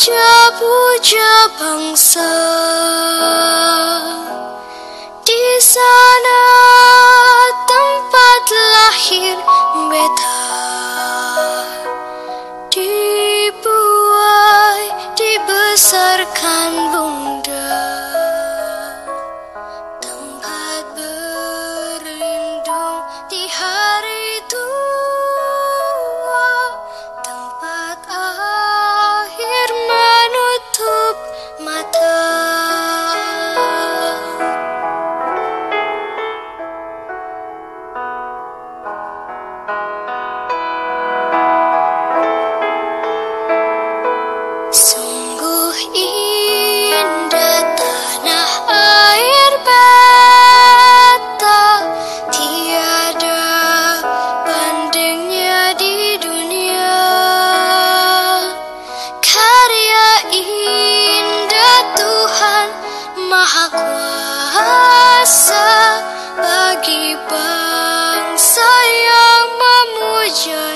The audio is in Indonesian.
dipuja-puja bangsa. Di sana tempat lahir Sungguh indah tanah air beta Tiada bandingnya di dunia. Karya indah Tuhan Maha Kuasa Bagi bangsa yang memujanya